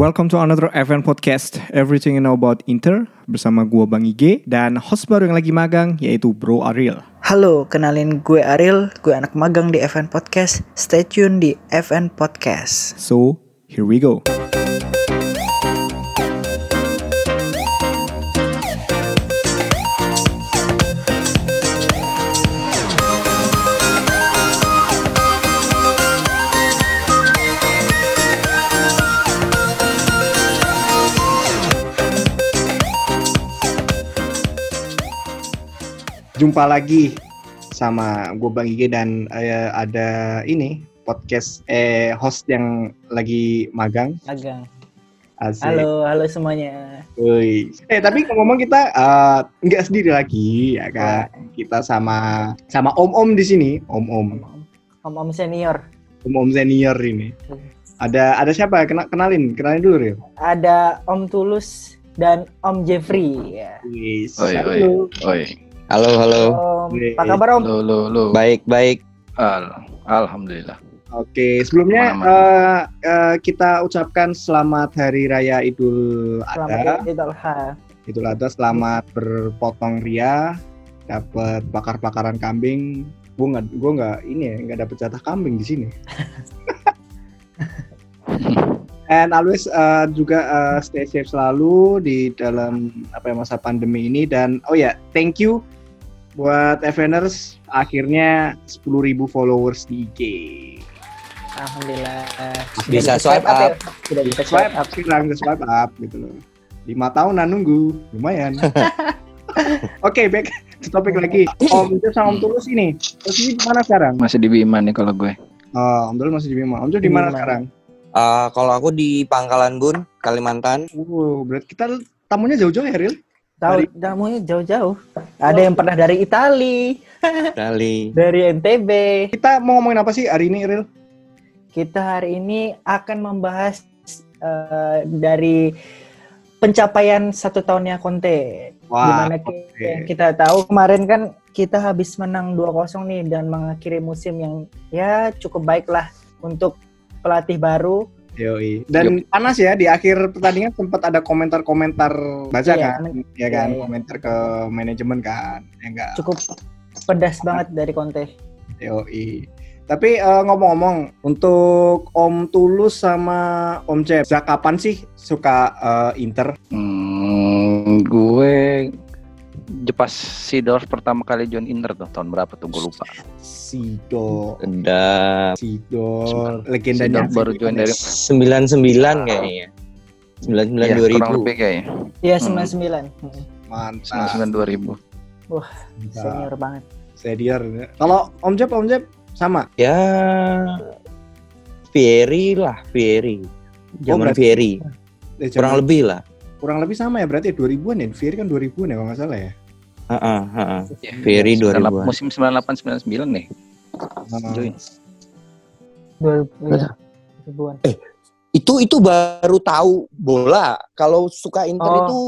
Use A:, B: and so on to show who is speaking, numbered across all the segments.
A: Welcome to another event podcast Everything you know about Inter bersama gua Bang Ige dan host baru yang lagi magang yaitu Bro Ariel.
B: Halo, kenalin gue Ariel, gue anak magang di FN Podcast. Stay tune di FN Podcast.
A: So, here we go. Jumpa lagi sama gue Bang Ige dan eh, ada ini podcast eh host yang lagi magang.
B: Magang.
A: Asik.
B: Halo, halo semuanya.
A: Woi. Eh tapi ngomong kita eh, nggak sendiri lagi ya kan. Kita sama sama om-om di sini, om-om,
B: Om-om senior.
A: om-om senior ini. Ada ada siapa? Kena, kenalin, kenalin dulu Ril.
B: Ada Om Tulus dan Om Jeffrey. Ya.
A: Wis.
C: Oi, oi, oi. Halo, halo.
B: Om, apa kabar Om?
C: Halo, halo, halo.
D: Baik, baik.
C: Al Alhamdulillah.
A: Oke, sebelumnya eh, eh, kita ucapkan selamat Hari Raya Idul Adha.
B: Selamat Idul Adha.
A: Idul Adha selamat berpotong ria, dapat bakar-bakaran kambing. Gue nggak, gue nggak ini ya, nggak dapet jatah kambing di sini. And always uh, juga uh, stay safe selalu di dalam apa ya, masa pandemi ini dan oh ya thank you buat FNers akhirnya 10.000 followers di IG.
B: Alhamdulillah.
D: Bisa swipe up.
B: ya? Sudah bisa
A: Swipe
B: swipe
A: up sekarang, udah swipe up gitu loh. Lima tahunan nunggu, lumayan. Oke, back ke topik lagi. Om Jef sama Om Tulus ini, terus ini di mana sekarang?
C: Masih di Bima nih kalau gue.
A: Oh, Om Tulus masih di Bima. Om Jef di mana sekarang?
D: Eh, kalau aku di Pangkalan Bun, Kalimantan.
A: Wow, berarti kita tamunya jauh-jauh ya, Ril?
B: Tahu tamunya jauh-jauh. Ada yang pernah dari Itali,
D: Dari
B: dari NTB.
A: Kita mau ngomongin apa sih hari ini, Ril?
B: Kita hari ini akan membahas eh, dari pencapaian satu tahunnya Conte. Di mana ki-
A: oke.
B: kita tahu kemarin kan kita habis menang 2-0 nih dan mengakhiri musim yang ya cukup baik lah untuk pelatih baru.
A: Yoi. Dan panas ya di akhir pertandingan sempat ada komentar-komentar baca
B: Iya,
A: kan, ya kan,
B: iya, iya.
A: komentar ke manajemen kan, ya enggak.
B: Cukup pedas banget dari Conte.
A: Yoi. Tapi eh, ngomong-ngomong, untuk Om Tulus sama Om Cep, sejak kapan sih suka eh, Inter?
C: Hmm, gue Jepas Sidor pertama kali join Inter tuh tahun berapa tuh gue lupa.
A: Sido,
D: udah
A: Sidor, legendanya.
C: Sidor baru join dari
D: 99 kayaknya. 99
C: ya, kurang
D: 2000.
C: lebih kayaknya.
B: Iya
C: Hmm.
B: 99. Hmm.
A: Mantap.
C: 99 2000.
A: Mantap.
B: Senior banget.
A: Senior. Kalau Om Cep, Om Cep sama.
D: Ya Fieri lah, Fieri. Zaman
A: berarti-
D: Fieri.
A: Eh,
D: Kurang lebih lah.
A: kurang lebih sama ya berarti 2000-an ya. Fieri kan 2000-an ya kalau nggak salah ya.
D: Heeh, heeh.
C: Ya,
D: Fieri
C: 98
D: 2000-an.
C: Musim 98 99 nih. Join.
B: 2000 iya. ribuan.
D: Itu itu baru tahu bola. Kalau suka Inter
B: Oh.
D: itu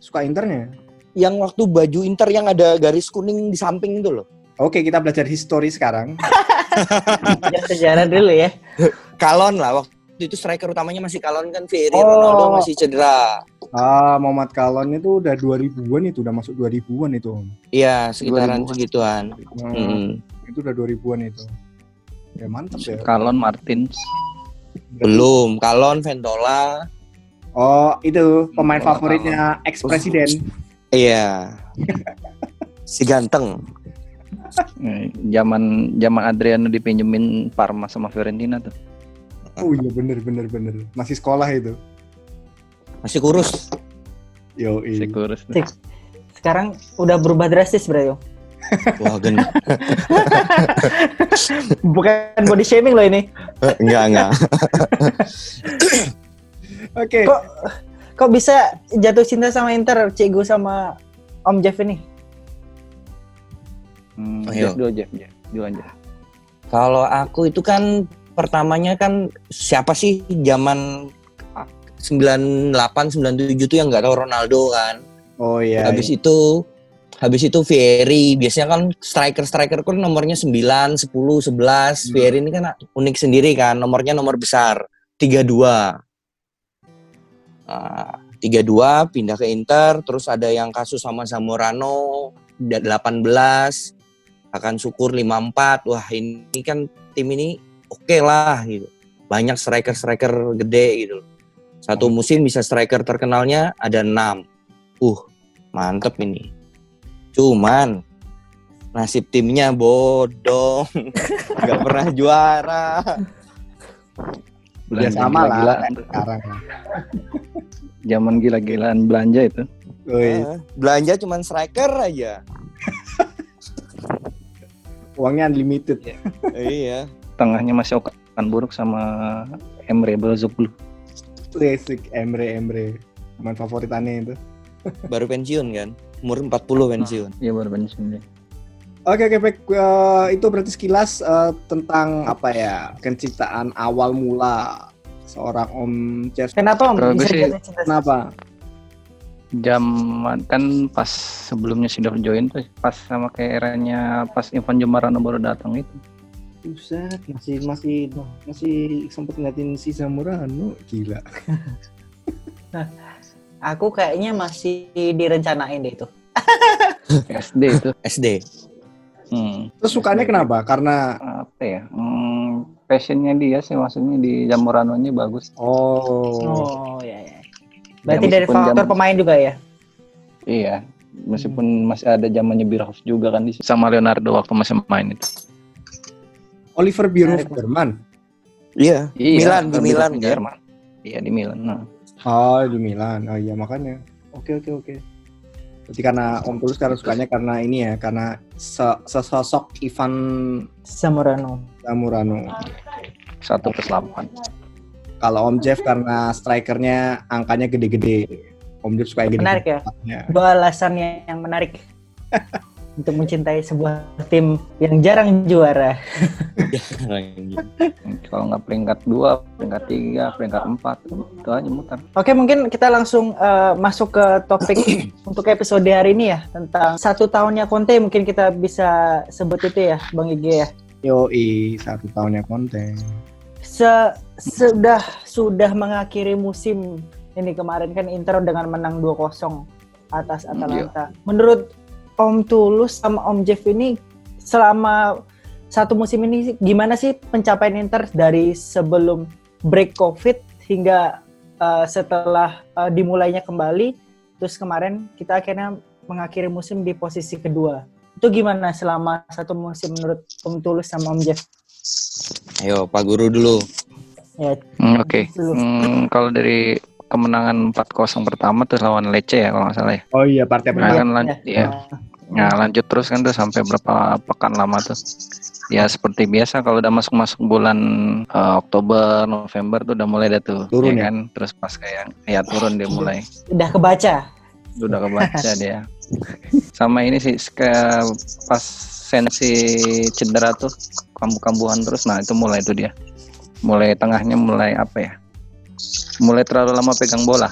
A: suka Internya.
D: yang waktu baju Inter yang ada garis kuning di samping itu loh.
A: Oke, kita belajar histori sekarang.
B: Sejarah dulu ya.
D: Kalon lah waktu itu striker utamanya masih Kalon kan Fieri
A: Oh.
D: Ronaldo masih cedera.
A: Ah, Muhammad Kalon itu udah 2000-an itu, udah masuk 2000-an itu.
D: Iya, sekitaran
C: 2000-an.
D: segituan.
A: Nah,
D: Hmm.
A: Itu udah 2000-an itu. Ya mantap ya.
C: Kalon Martins.
D: Belum, Kalon, Ventola.
A: Oh, itu pemain
C: Bola
A: favoritnya ex-presiden.
D: Iya. si ganteng.
C: Eh, Zaman zaman Adriano dipinjemin Parma sama Fiorentina tuh.
A: Oh iya bener bener bener. Masih sekolah itu.
D: Masih kurus.
A: Yo,
C: Sekurus. tuh.
B: Sik. Sekarang udah berubah drastis, Bro.
D: Wah, gen.
B: Bukan body shaming loh ini.
D: enggak, enggak.
A: Oke.
B: Kok kok bisa jatuh cinta sama Inter, Cikgu sama Om Jeff ini?
C: Hmm,
D: Ayo.
C: Jeff dulu Jeff, Jeff. Duluan Jeff.
D: Kalau aku itu kan pertamanya kan siapa sih zaman 98 97 tuh yang nggak tahu Ronaldo kan.
A: Oh iya.
D: habis itu habis itu Fieri biasanya kan striker striker kan nomornya 9, 10, 11.
A: Hmm.
D: Fieri ini kan unik sendiri kan nomornya nomor besar 32. Ah, 3-2 pindah ke Inter, terus ada yang kasus sama Zamorano da- 18 akan syukur 54. Wah, ini kan tim ini oke lah gitu. Banyak striker-striker gede gitu. Satu musim bisa striker terkenalnya ada 6. Uh, mantep ini. Cuman nasib timnya bodong. Gak pernah juara.
A: Ya
C: Belanja
A: sama lah
C: gila-gilaan tuh.
A: sekarang.
C: Zaman gila-gilaan belanja itu.
A: Woi,
D: Eh, belanja cuman striker aja.
A: uangnya unlimited ya.
D: iya.
C: Tengahnya masih Okan Buruk sama Emre Belzoglu.
A: Basic Emre Emre. Pemain favorit aneh itu.
D: Baru pensiun kan. Umur 40 pensiun.
C: Iya baru pensiun dia.
A: Oke oke baik Eh, itu berarti sekilas eh, tentang apa ya penciptaan awal mula seorang Om Jeff.
B: Kenapa Om bisa
C: sih-?
A: Kenapa?
C: Zaman kan pas sebelumnya Sidor join tuh pas sama kayak eranya pas Ivan Jomarano baru datang itu.
A: Buset, masih masih masih sempet ngeliatin si Zamorano gila.
B: Aku kayaknya masih direncanain deh itu.
C: SD itu.
D: SD.
C: Hmm.
A: Terus sukanya kenapa? Karena
C: Apa ya? Hmm, passionnya dia sih maksudnya di Zamorano-nya bagus.
A: oh,
B: Oh, ya ya. Berarti
C: Ya,
B: dari faktor
C: jam-
B: pemain juga ya?
C: Iya. Meskipun masih ada zamannya Bierhoff juga kan di sama Leonardo waktu masih main itu.
A: Oliver Bierhoff. Jerman.
D: Iya.
C: Iya,
D: Milan di Milan kan.
C: Jerman. Iya di Milan. Nah.
A: Oh di Milan. Oh iya makanya. Oke oke oke. Berarti karena Om Tulus karena sukanya karena ini ya karena se- sesosok Ivan
B: Zamorano.
A: Zamorano.
C: Satu delapan.
A: Kalau Om Jeff karena strikernya angkanya gede-gede. Om Jeff suka yang gede.
B: Menarik ya? Dua alasan yang menarik untuk mencintai sebuah tim yang jarang juara.
C: Kalau nggak peringkat dua, peringkat tiga, peringkat empat, itu aja muter.
B: Oke, mungkin kita langsung eh, masuk ke topik untuk episode hari ini ya tentang satu tahunnya Conte. Mungkin kita bisa sebut itu ya, Bang Ige ya.
A: Yoi satu tahunnya konten.
B: Se- sudah sudah mengakhiri musim ini kemarin kan Inter dengan menang 2-0 atas Atalanta. Menurut Om Tulus sama Om Jeff ini selama satu musim ini gimana sih pencapaian Inter dari sebelum break Covid hingga uh, setelah uh, dimulainya kembali terus kemarin kita akhirnya mengakhiri musim di posisi kedua. Itu gimana selama satu musim menurut Om Tulus sama Om Jeff?
D: Ayo Pak Guru dulu.
B: Ya,
C: Hmm, Oke,
B: Dulu.
C: Hmm, kalau dari kemenangan 4-0 pertama tuh lawan Lecce ya kalau nggak salah ya.
A: Oh iya partai
C: Nah,
A: pertama.
C: kan lanjut, ya. Nah, lanjut terus kan tuh sampai berapa pekan lama tuh. Ya seperti biasa kalau udah masuk-masuk bulan eh, Oktober, November tuh udah mulai dah tuh.
A: Turun ya?
C: kan? Terus pas kayak ya turun dia mulai.
B: Udah kebaca.
C: udah kebaca dia. Sama ini sih ke pas sensi cedera tuh kambuh-kambuhan terus nah itu mulai itu dia. Mulai tengahnya mulai apa ya? Mulai terlalu lama pegang bola.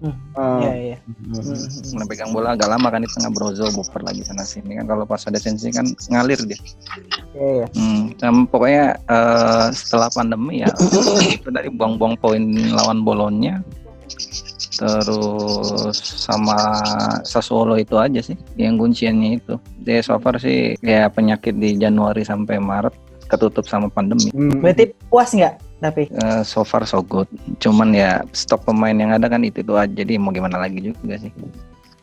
A: Oh.
B: Iya, iya.
A: Hmm.
C: Mulai pegang bola agak lama kan di tengah Brozo buper lagi sana sini kan kalau pas ada sensi kan ngalir dia.
B: Iya, iya.
C: Hmm, pokoknya eh, setelah pandemi ya itu dari buang-buang poin lawan Bolonya terus sama Sassuolo itu aja sih yang kunciannya itu. Dia so far sih ya penyakit di Januari sampai Maret ketutup sama pandemi.
A: Hmm.
B: Berarti puas nggak? Tapi
C: Eh, so far so good. Cuman ya stok pemain yang ada kan itu aja. Jadi mau gimana lagi juga sih.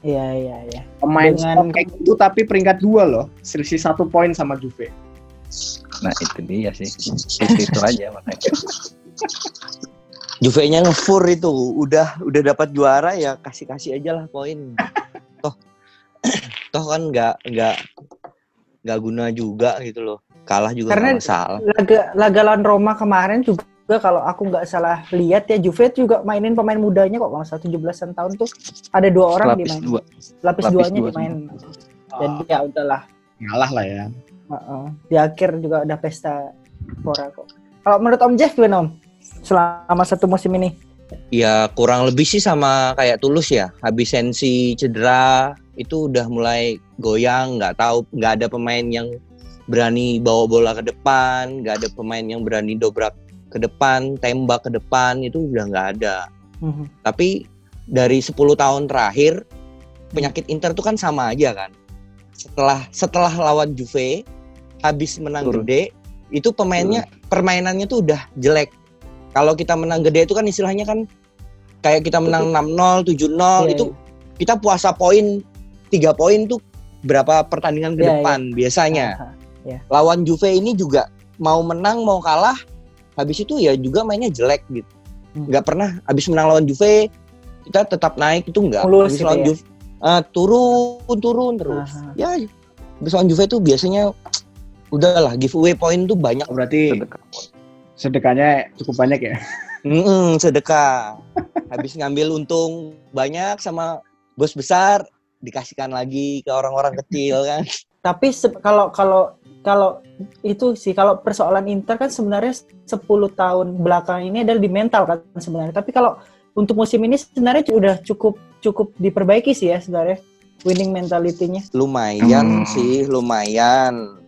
B: iya iya iya.
A: pemain
B: Dengan-
A: stok kayak gitu tapi peringkat dua loh selisih satu poin sama Juve
C: Nah itu dia sih. Itu, itu aja makanya.
D: Juve-nya ngefur itu, udah udah dapat juara ya kasih-kasih aja lah poin. toh toh kan nggak nggak nggak guna juga gitu loh. Kalah juga
B: Karena-
D: masalah.
B: Laga laga lawan Roma kemarin juga kalau aku nggak salah lihat ya Juve juga mainin pemain mudanya kok kalau salah 17-an tahun tuh ada dua orang
C: Lapis
B: dimain.
C: dua.
B: Lapis,
C: lapis
B: duanya
C: dua
B: dimain. Jadi ya udahlah.
A: ngalah lah ya
B: Heeh. Di akhir juga udah pesta pora kok. Kalau menurut Om Jeff gimana Om? Selama satu musim ini?
D: Ya kurang lebih sih sama kayak Tulus ya. Habis sensi cedera itu udah mulai goyang, nggak tahu nggak ada pemain yang berani bawa bola ke depan, nggak ada pemain yang berani dobrak ke depan, tembak ke depan itu udah nggak ada.
B: Mhm.
D: Tapi dari 10 tahun terakhir penyakit Inter tuh kan sama aja kan. Setelah setelah lawan Juve habis menang
C: Turun.
D: gede itu pemainnya permainannya tuh udah jelek. Kalau kita menang gede itu kan istilahnya kan kayak kita menang 6-0, 7-0
B: Iya,
D: itu kita puasa poin 3 poin tuh berapa pertandingan ke
B: Iya,
D: depan biasanya.
B: Aha.
D: Lawan Juve ini juga mau menang mau kalah habis itu ya juga mainnya jelek gitu.
B: Hmm.
D: Nggak pernah habis menang lawan Juve kita tetap naik itu enggak.
B: Mulus
D: Habis
B: gitu
D: lawan
B: ya?
D: Juve eh, turun turun terus.
B: Aha.
D: Ya habis lawan Juve tuh biasanya udahlah giveaway point tuh banyak.
A: Berarti
C: Sedekah.
A: sedekahnya cukup banyak ya.
D: Mm-mm, sedekah. Habis ngambil untung banyak sama bos besar dikasihkan lagi ke orang-orang kecil kan.
B: Tapi kalau kalau kalau itu sih kalau persoalan Inter kan sebenarnya 10 tahun belakangan ini adalah di mental kan sebenarnya. Tapi kalau untuk musim ini sebenarnya udah cukup cukup diperbaiki sih ya sebenarnya winning mentality-nya.
D: Lumayan
C: Hmm.
D: sih, lumayan.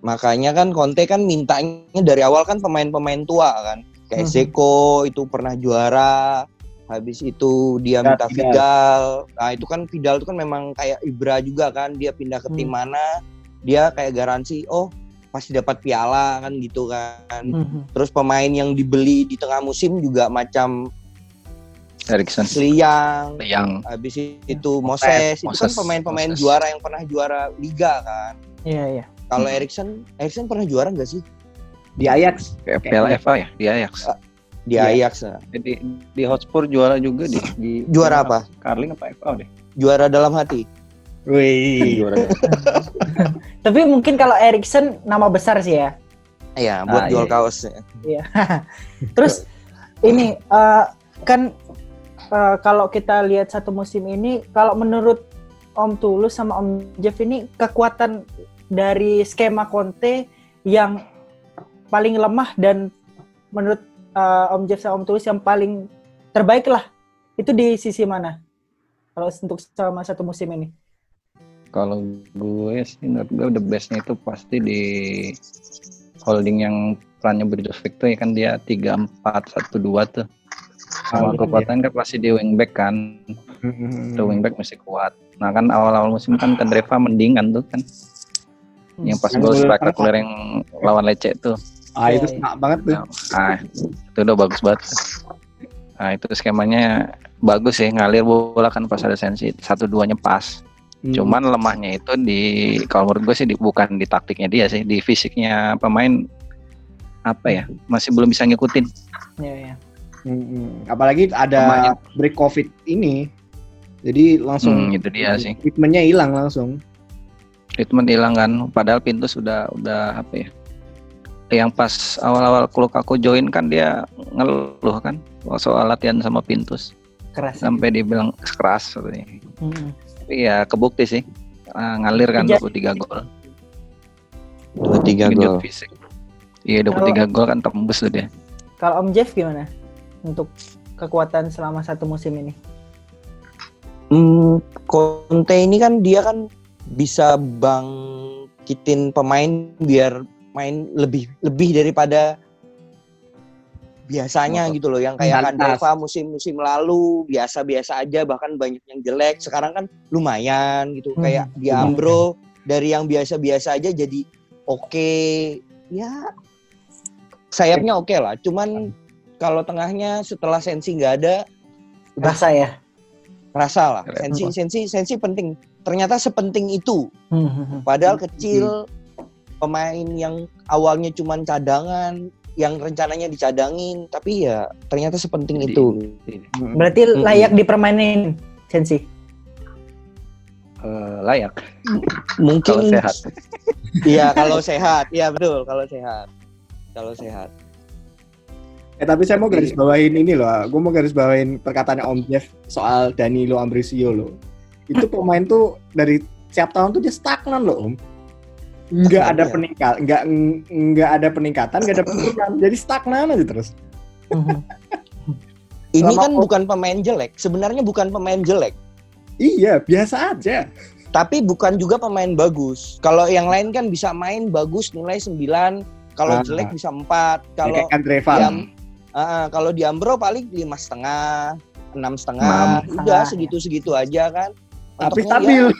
D: Makanya kan Conte kan mintanya dari awal kan pemain-pemain tua kan. Kayak
B: Mhm.
D: Zeko itu pernah juara. Habis itu dia minta
A: Vidal.
D: Vidal. Nah, itu kan Vidal itu kan memang kayak Ibra juga kan. Dia pindah ke tim
B: Hmm.
D: mana, dia kayak garansi, oh pasti dapat piala kan gitu kan.
B: Mhm.
D: Terus pemain yang dibeli di tengah musim juga macam
C: Erikson
D: Liang,
C: yang
D: habis itu Moses, itu kan
C: Moses,
D: pemain-pemain
C: Moses.
D: juara yang pernah juara liga kan.
B: Iya iya.
D: Kalau
C: Hmm.
D: Erikson, Erikson pernah juara nggak sih
A: Di Ajax.
C: Piala FA ya di Ajax.
D: di
A: Iya.
D: Ajax? nah?
C: Di, di Hotspur juara juga di, di
D: Juara apa?
C: Carling apa FA deh.
D: Juara dalam hati.
A: Wih.
B: Tapi mungkin kalau Erikson nama besar sih ya.
D: Iya, buat
C: Ah,
D: jual
C: iya.
D: kaos.
B: Iya. Terus ini eh, kan eh, kalau kita lihat satu musim ini, kalau menurut Om Tulus sama Om Jeff ini kekuatan dari skema Conte yang paling lemah dan menurut eh, Om Jeff sama Om Tulus yang paling terbaik lah itu di sisi mana? Kalau untuk sama satu musim ini?
C: Kalau gue sih menurut gue the bestnya itu pasti di holding yang perannya Brozovic tuh ya kan dia 3 4 1 2 tuh. Sama
A: Iya.
C: kekuatan kan pasti di wingback kan. Itu wingback mesti kuat. Nah kan awal-awal musim kan Kandreva mendingan tuh kan. Yang pas gol spektakuler yang lawan Lecce tuh.
A: Ah itu
B: Iya, iya.
A: senak banget tuh.
C: Ah, itu udah bagus banget. Nah, itu skemanya bagus sih ngalir bola kan pas ada sensi satu duanya pas.
A: Hmm.
C: Cuman lemahnya itu di kalau menurut gue sih di, bukan di taktiknya dia sih, di fisiknya pemain apa ya masih belum bisa ngikutin.
B: Iya, iya.
A: Mm-mm. Apalagi ada
C: Pemain.
A: break COVID ini. Jadi langsung
C: Hmm, itu dia sih.
A: Ritmenya hilang langsung.
C: Ritmen hilang kan. Padahal pintu sudah udah apa ya? Yang pas awal-awal Lukaku join kan dia ngeluh kan soal latihan sama Pintus
B: Keras.
C: sampai dibilang keras katanya.
B: Mm-mm.
C: Tapi ya kebukti sih. Ah, ngalir kan
B: Iya.
C: 23 gol.
D: Dua tiga
C: Genjot
D: gol.
C: fisik. Iya 23 gol kan tembus tuh dia.
B: Kalau Om Jeff gimana untuk kekuatan selama satu musim ini?
D: Hmm, Conte ini kan dia kan bisa bangkitin pemain biar main lebih lebih daripada biasanya
C: Oh,
D: gitu loh yang kayak. Kandreva musim-musim lalu biasa-biasa aja bahkan banyak yang jelek. Sekarang kan lumayan gitu
B: Hmm,
D: kayak di Ambro dari yang biasa-biasa aja jadi oke. Ya sayapnya oke lah cuman kalau tengahnya setelah sensi nggak ada
B: Rasa ya?
D: rasa lah. Sensi sensi sensi penting. Ternyata sepenting itu.
B: Hmm,
D: padahal kecil pemain yang awalnya cuman cadangan yang rencananya dicadangin tapi ya ternyata sepenting
C: Jadi-
D: itu.
B: Berarti layak dipermainin, Sensi.
C: Eh, layak
D: mungkin
C: kalau sehat.
D: iya kalau sehat iya betul kalau sehat kalau sehat
A: Eh tapi saya mau garis bawain ini loh, gue mau garis bawain perkataan Om Jeff soal Danilo Ambrosio loh. Itu pemain tuh dari setiap tahun tuh dia stagnan loh Om. Nggak ada
D: Iya.
A: peningkat, nggak nggak ada peningkatan, nggak ada penurunan, jadi stagnan aja terus.
D: Ini
A: Selama
D: kan
A: kok-
D: bukan pemain jelek sebenarnya bukan pemain jelek
A: Iya biasa aja.
D: tapi bukan juga pemain bagus kalau yang lain kan bisa main bagus nilai 9 kalau
A: Ah.
D: jelek bisa 4
A: Ya,
D: kalau
A: Kandreva.
D: yang Ah, kalau di Ambro paling lima setengah, enam setengah, udah
B: ya.
D: segitu-segitu aja kan.
A: Tapi stabil.
D: ya-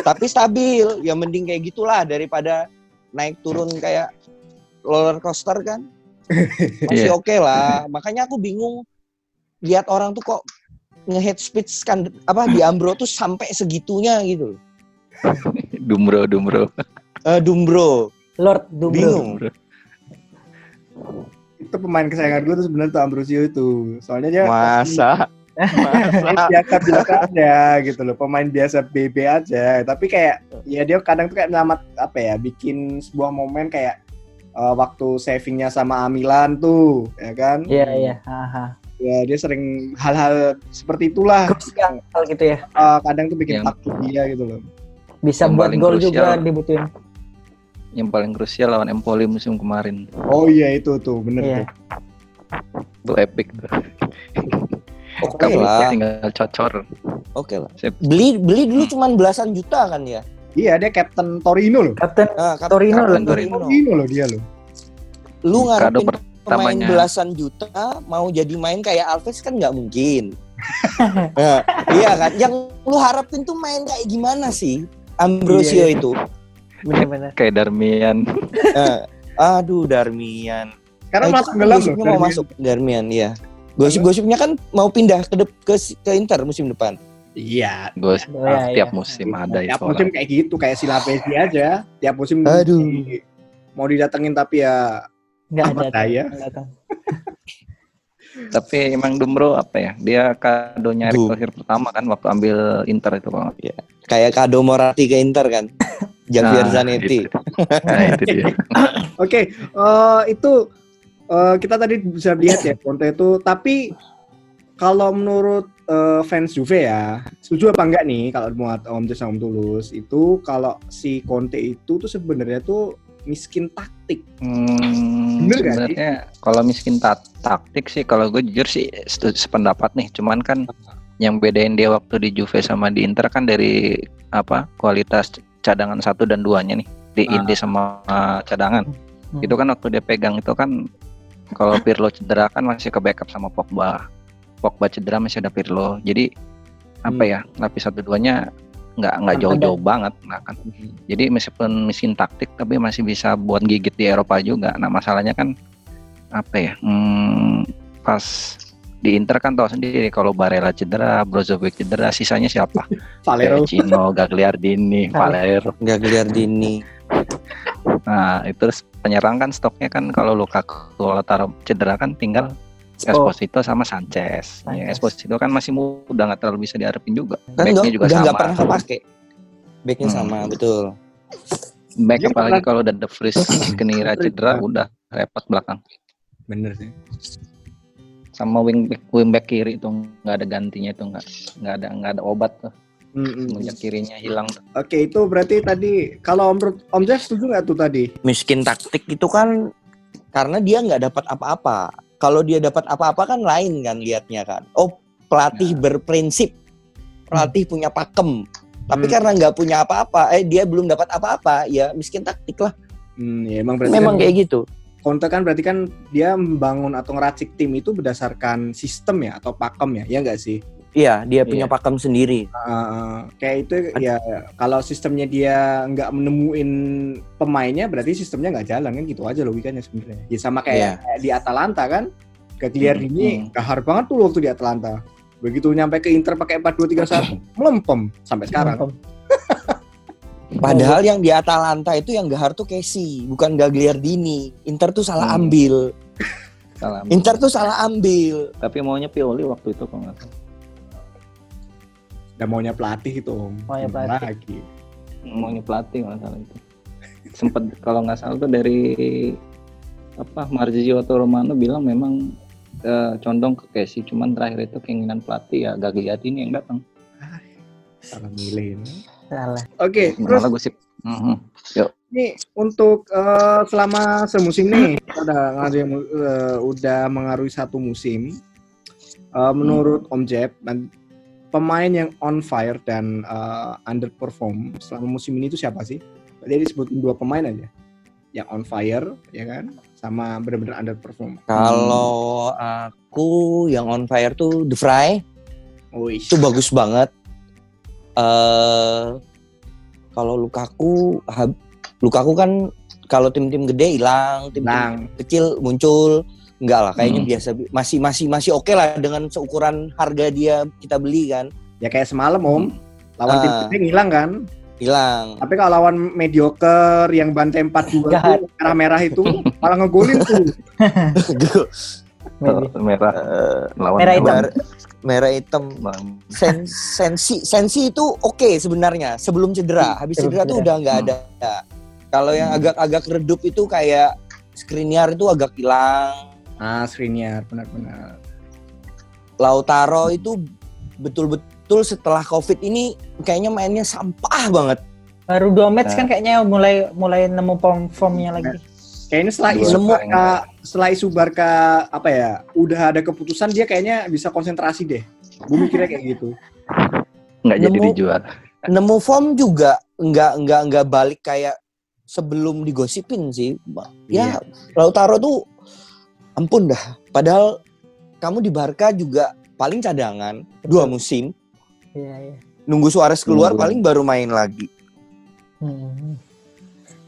D: tapi stabil. Ya mending kayak gitulah daripada naik turun kayak roller coaster kan. Masih
C: Iya.
D: oke lah. Makanya aku bingung lihat orang tuh kok nge-head speech kan apa di Ambro tuh sampai segitunya gitu. loh.
C: Dumro, Dumro.
D: Eh, Dumbro,
B: Lord Dubro.
D: bingung.
A: Itu pemain kesayangan gue tuh sebenarnya tuh Ambrosio itu. Soalnya dia
D: Masa?
A: pemain biasa biasa aja gitu loh pemain biasa BB aja tapi kayak ya dia kadang tuh kayak nyelamat apa ya bikin sebuah momen kayak eh, waktu savingnya sama Amilan tuh ya kan
B: Iya iya. Aha.
A: ya dia sering hal-hal seperti itulah
B: Krusial gitu ya.
A: Eh, kadang tuh bikin
C: Yang-
A: takut dia gitu loh
B: Bisa
C: Yang
B: buat gol juga dibutuhin.
C: Yang paling krusial lawan Empoli musim kemarin.
A: oh iya itu tuh bener
B: Iya.
A: tuh
C: Itu epic tuh.
D: Oke
C: Kamu
D: lah,
C: tinggal cocor.
D: oke lah.
C: Sip.
D: Beli beli dulu cuman belasan juta kan ya?
A: iya dia Captain Torino loh
B: Kapten
D: Ah, kap-
B: Torino
C: Kapten
B: lah.
C: Torino.
A: Torino loh dia loh
D: Lu ngarepin pemain belasan juta mau jadi main kayak Alves kan nggak mungkin. Nah, iya kan? Yang lu harapin tuh main kayak gimana sih? Ambrosio
A: Iya,
D: itu.
B: Bener-bener.
C: Kayak Darmian.
D: Eh, aduh Darmian.
A: karena
D: Eh,
A: masuk
D: gosipnya
A: loh
D: mau masuk Darmian ya. Gosip-gosipnya kan mau pindah ke, ke ke Inter musim depan.
A: iya
C: Gue
B: Oh, iya,
C: tiap
B: iya.
C: musim ada
A: tiap
C: itu.
A: musim kayak gitu kayak si Lavezzi aja tiap musim
D: Aduh.
A: di- mau didatengin tapi ya
B: Nggak
A: Apa
B: ada.
A: daya?
C: Tapi emang Dumro apa ya? Dia kadonya Erick. Thohir pertama kan waktu ambil Inter itu kalau nggak
D: Kayak kado Moratti ke Inter kan. Javier
C: Nah,
D: Zanetti.
C: itu. Nah, itu dia.
A: Oke, eh, itu eh, kita tadi bisa lihat ya Conte itu. Tapi kalau menurut eh, fans Juve ya, setuju apa enggak nih kalau buat Om sama Om Tulus itu kalau si Conte itu tuh sebenarnya tuh miskin taktik.
C: Hmm,
A: Bener gak sih?
C: sebenarnya kalau miskin ta- taktik sih kalau gue jujur sih setu- sependapat nih cuman kan yang bedain dia waktu di Juve sama di Inter kan dari apa kualitas cadangan satu dan duanya nih di
A: Ah.
C: inti sama uh, cadangan
B: Hmm.
C: itu kan waktu dia pegang itu kan kalau Pirlo cedera kan masih ke backup sama Pogba Pogba cedera masih ada Pirlo jadi apa
A: Hmm.
C: ya lapis satu duanya nggak nggak jauh-jauh banget nah kan jadi meskipun miskin taktik tapi masih bisa buat gigit di Eropa juga. Nah masalahnya kan apa ya? Hmm, pas di Inter kan tahu sendiri kalau Barella cedera, Brozovic cedera, sisanya siapa?
A: Valero.
C: Cino, Gagliardini, Valero.
D: Gagliardini.
C: Nah itu terus penyerang kan stoknya kan kalau Lukaku Lautaro cedera kan tinggal
B: Spo.
C: Esposito sama Sanchez. Ya,
B: Sanchez.
C: Esposito kan masih muda nggak terlalu bisa diharapin juga.
D: Kan
C: Backnya juga
D: udah
C: sama.
D: pernah kepake. Backnya
C: Hmm.
D: sama betul.
C: Back
A: Dia
C: apalagi kalau udah The Vries Kenira cedera udah repot belakang.
A: Bener sih.
C: sama wing back, wing back kiri itu nggak ada gantinya itu nggak nggak ada nggak ada obat tuh Semenjak kirinya hilang.
A: Oke, itu berarti tadi kalau Om Om Jeff setuju nggak tuh tadi?
D: Miskin taktik itu kan karena dia nggak dapat apa-apa. Kalau dia dapat apa-apa kan lain kan liatnya kan. Oh pelatih berprinsip, pelatih punya pakem. Tapi
A: Hmm.
D: karena nggak punya apa-apa, eh dia belum dapat apa-apa, ya miskin taktik lah.
A: Hmm, ya emang berarti
D: Memang
A: kan,
D: kayak gitu.
A: Conte kan berarti kan dia membangun atau ngeracik tim itu berdasarkan sistem ya atau pakem ya, ya nggak sih?
D: Iya, dia punya
C: Iya.
D: pakem sendiri.
A: Uh, kayak itu ya kalau sistemnya dia nggak menemuin pemainnya berarti sistemnya nggak jalan kan gitu aja logikanya sebenarnya. Ya sama kayak,
D: Iya.
A: kayak di Atalanta kan. Gagliardini
C: Hmm.
A: gahar banget tuh waktu di Atalanta. Begitu nyampe ke Inter pakai 4-2-3-1 melempem sampai sekarang.
D: Padahal yang di Atalanta itu yang gahar tuh Casey, bukan Gagliardini. Inter tuh salah
C: Hmm.
D: ambil.
C: Salah.
D: Inter tuh salah ambil.
C: tapi maunya Pioli waktu itu kalau nggak salah
A: Dan maunya pelatih itu om.
B: Maunya pelatih.
A: Lagi.
C: maunya pelatih nggak salah itu sempet kalau nggak salah tuh dari apa Marzio atau Romano bilang memang eh, condong ke Casey cuman terakhir itu keinginan pelatih ya Gagliardini yang datang
A: Salah milih. ini.
B: Salah.
A: Oke, terus
C: malah gosip Mhm.
A: Ini untuk eh, selama semusim nih kita udah ngaruhi, eh, udah mengaruhi satu musim. Eh, menurut Om Jeb, pemain yang on fire dan eh, underperform selama musim ini itu siapa sih? Jadi disebut dua pemain aja. yang on fire ya kan sama benar-benar underperform.
D: Kalau aku yang on fire tuh The Fry
A: Wih.
D: itu bagus banget. eh kalau Lukaku, Lukaku kan kalau tim-tim gede hilang, tim-tim kecil muncul. Enggak lah, kayaknya
C: Hmm.
D: biasa masih masih masih oke lah dengan seukuran harga dia kita beli kan.
A: Ya kayak semalam Om, lawan tim
D: Ah.
A: gede ngilang kan.
D: Hilang.
A: Tapi kalau lawan mediocre yang bantai 4-2
B: Jahat.
A: tuh merah-merah itu malah ngegolin tuh.
C: Merah
D: Eh,
C: lawan
B: Merah hitam.
D: merah, hitam. Sen- sensi sensi itu oke sebenarnya sebelum cedera. Habis
B: Sebelum
D: cedera tuh
B: cedera.
D: udah nggak
C: Hmm.
D: ada. Kalau yang agak-agak redup itu kayak Skriniar itu agak hilang.
A: Ah, Skriniar benar-benar.
D: Lautaro itu betul-betul setelah Covid ini kayaknya mainnya sampah banget.
B: Baru dua match
C: Nah.
B: kan kayaknya mulai mulai nemu form formnya lagi.
A: Kayaknya setelah
C: Dua
A: isu
D: nemu-
A: Barca, setelah isu Barca apa ya, udah ada keputusan dia kayaknya bisa konsentrasi deh. Gue mikirnya kayak gitu.
C: nggak jadi
D: Nemu-
C: dijual.
D: Nemu form juga nggak nggak nggak balik kayak sebelum digosipin sih. Ya Lautaro tuh ampun dah. Padahal kamu di Barca juga paling cadangan dua musim.
B: Iya, iya.
D: Nunggu Suarez keluar
C: Nunggu.
D: paling baru main lagi.
B: Hmm.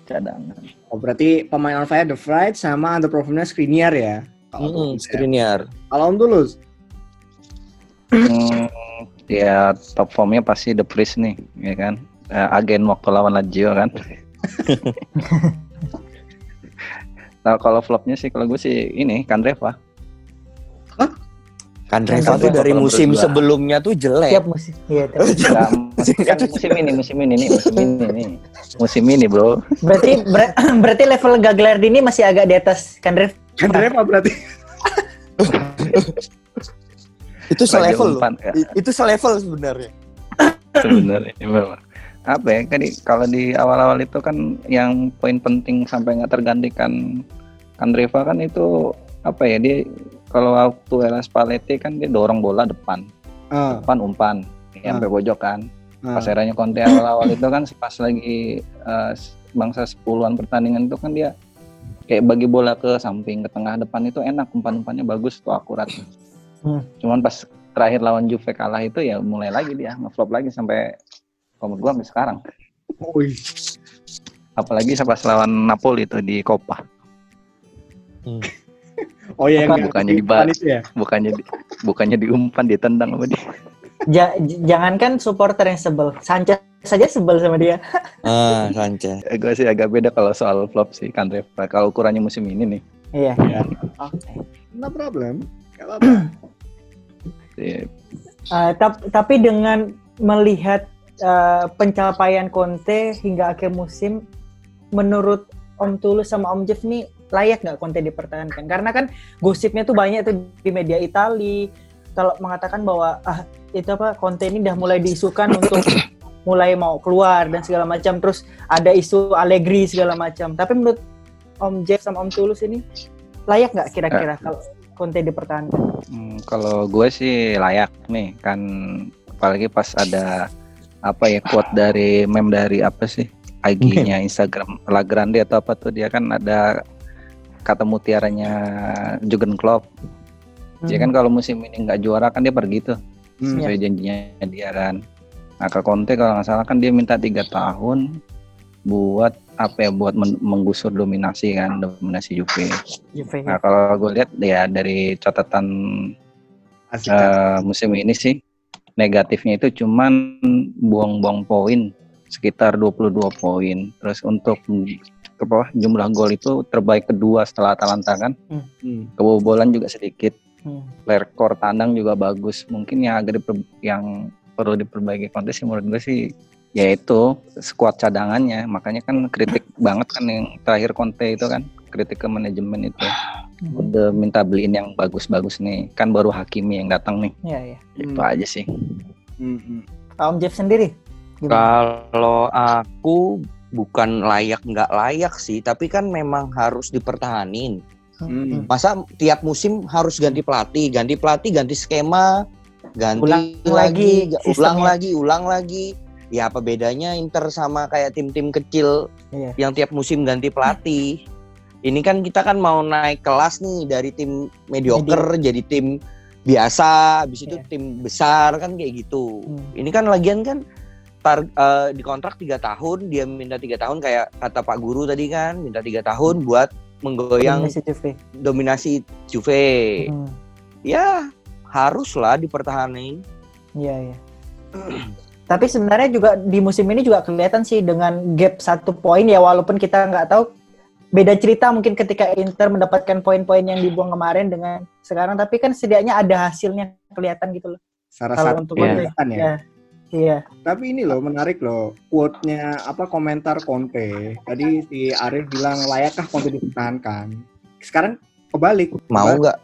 C: Cadangan.
A: Oh, berarti pemain on fire The Fright sama underperformnya Skriniar ya. Kalau Tulus ya.
D: Skriniar.
A: Kalau Om Tulus,
C: Hmm, ya top formnya pasti The Priest nih, ya kan? Eh, agen waktu lawan Lazio kan. nah kalau flopnya sih kalau gue sih ini Kandreva.
D: Kan
B: Reva
D: Reva tuh dari musim sebelumnya tuh jelek.
B: Tiap musim. Iya, tiap-
C: Nggak, kan musim ini, musim ini nih, musim ini nih. Musim ini, Bro.
B: Berarti ber- berarti level Gagliardini masih agak di atas Kandrev.
A: kan Reva berarti.
D: Itu selevel loh.
C: ya,
D: Itu selevel sebenarnya.
C: sebenarnya memang. Apa ya? Kan kalau di awal-awal itu kan yang poin penting sampai nggak tergantikan Kandreva kan itu apa ya dia kalau waktu era Spalletti kan dia dorong bola depan,
A: Ah,
C: depan umpan, ya, sampai pojok kan.
A: ah.
C: pas eranya Conte awal-awal itu kan pas lagi eh, bangsa 10-an pertandingan itu kan dia kayak bagi bola ke samping ke tengah depan itu enak umpan-umpannya bagus tuh akurat
B: Hmm.
C: cuman pas terakhir lawan Juve kalah itu ya mulai lagi dia ngeflop lagi sampai kalau menurut gua sampai sekarang
A: Wih.
C: apalagi pas lawan Napoli itu di Coppa
A: Oh iya yang
B: Bukan-
C: bukannya
A: di itu ya.
C: bukannya di, bukannya diumpan ditendang sama dia
B: Ja- jangankan supporter yang sebel, Sanchez saja sebel sama dia.
D: Ah, Sanchez.
C: gue sih agak beda kalau soal flop sih Kandreva kalau ukurannya musim ini nih
B: Iya.
A: Iya.
B: Oke.
A: No problem. Gak apa-apa.
C: Iya.
B: Eh, tap- tapi dengan melihat eh, pencapaian Conte hingga akhir musim, menurut Om Tulus sama Om Jeff nih layak nggak Conte dipertahankan? Karena kan gosipnya tuh banyak tuh di media Itali kalau mengatakan bahwa ah itu apa Conte ini udah mulai diisukan untuk mulai mau keluar dan segala macam. Terus ada isu Allegri segala macam. Tapi menurut Om Jeff sama Om Tulus ini layak nggak kira-kira kalau Conte dipertahankan?
C: Hmm, kalau gue sih layak nih kan apalagi pas ada apa ya quote dari meme dari apa sih IG-nya Instagram La Grande atau apa tuh dia kan ada kata mutiaranya Jurgen Klopp. Dia kan kalau musim ini nggak juara kan dia pergi tuh
A: Hmm.
C: sesuai janjinya dia kan. Nah ke Conte kalau nggak salah kan dia minta tiga tahun buat apa ya buat men- menggusur dominasi kan dominasi Juve.
B: Juve.
C: Nah kalau gue lihat ya dari catatan
A: Asik.
C: eh, musim ini sih negatifnya itu cuman buang-buang poin sekitar 22 poin. Terus untuk ke bawah jumlah gol itu terbaik kedua setelah Atalanta kan.
A: Hmm.
C: Kebobolan juga sedikit.
B: Hmm.
C: Rekor tandang juga bagus. Mungkin yang agak diper- yang perlu diperbaiki kontes sih menurut gue sih yaitu skuad cadangannya. Makanya kan kritik banget kan yang terakhir Conte itu kan kritik ke manajemen itu. Udah minta beliin yang bagus-bagus nih. Kan baru Hakimi yang datang nih.
B: Iya, iya.
C: Itu
A: Hmm.
C: aja sih.
A: Hmm, hmm.
B: Om Jeff sendiri? Gimana?
D: Kalau aku bukan layak nggak layak sih, tapi kan memang harus dipertahanin.
A: Hmm.
D: Masa tiap musim harus ganti pelatih, ganti pelatih, ganti skema, ganti
B: Ulang lagi
D: lagi, ulang lagi, ulang lagi. ya apa bedanya Inter sama kayak tim-tim kecil
B: Iya.
D: yang tiap musim ganti pelatih. Ini kan kita kan mau naik kelas nih dari tim mediocre jadi tim biasa, habis itu
B: Iya.
D: tim besar kan kayak gitu.
B: Hmm.
D: Ini kan lagian kan tar, eh, di kontrak tiga tahun, dia minta tiga tahun kayak kata Pak Guru tadi kan, minta tiga tahun buat menggoyang
B: Juve.
D: dominasi Juve.
B: Hmm.
D: Ya haruslah dipertahanin.
B: Iya, iya. Tapi sebenarnya juga di musim ini juga kelihatan sih dengan gap satu poin ya walaupun kita nggak tahu beda cerita mungkin ketika Inter mendapatkan poin-poin yang dibuang kemarin dengan sekarang tapi kan setidaknya ada hasilnya kelihatan gitu loh.
A: Salah
B: Kalau
A: satu
B: untuk
C: Iya.
A: Kelihatan ya.
B: Ya. Iya.
A: Tapi ini loh menarik loh quote-nya apa komentar Conte. Tadi si Arif bilang layakkah Conte dipertahankan? Sekarang kebalik.
D: Mau nggak?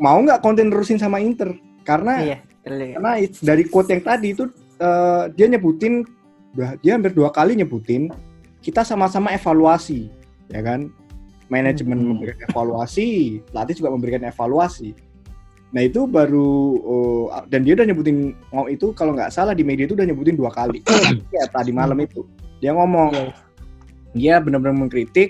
A: Mau nggak Conte nerusin sama Inter? Karena
B: Iya.
A: karena dari quote yang tadi itu eh, dia nyebutin dia hampir dua kali nyebutin kita sama-sama evaluasi ya kan manajemen
C: Hmm.
A: memberikan evaluasi pelatih juga memberikan evaluasi nah itu baru oh, dan dia udah nyebutin ngomong itu kalau nggak salah di media itu udah nyebutin dua kali ya tadi malam itu dia ngomong
B: Iya.
A: dia benar-benar mengkritik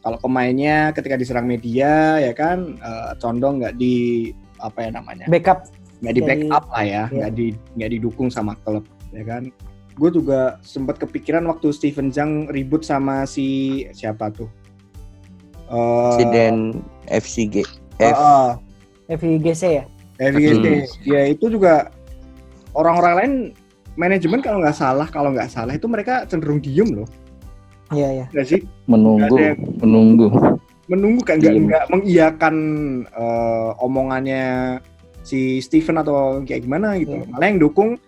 A: kalau pemainnya ketika diserang media ya kan eh, condong nggak di apa ya namanya
B: Backup.
A: nggak di backup lah ya,
B: Iya.
A: nggak di nggak didukung sama klub, ya kan? Gue juga sempat kepikiran waktu Steven Zhang ribut sama si siapa tuh? Eh,
D: Presiden FCG.
A: eh,
D: F.
A: eh,
B: FIGC ya.
A: FGT.
C: Hmm.
A: Ya itu juga orang-orang lain manajemen kalau nggak salah, kalau nggak salah itu mereka cenderung diem loh,
B: Iya, iya.
A: nggak sih?
C: menunggu
A: ada
C: menunggu
A: Menunggu kan nggak nggak mengiyakan eh, omongannya si Steven atau kayak gimana gitu.
B: Iya.
A: Malah yang dukung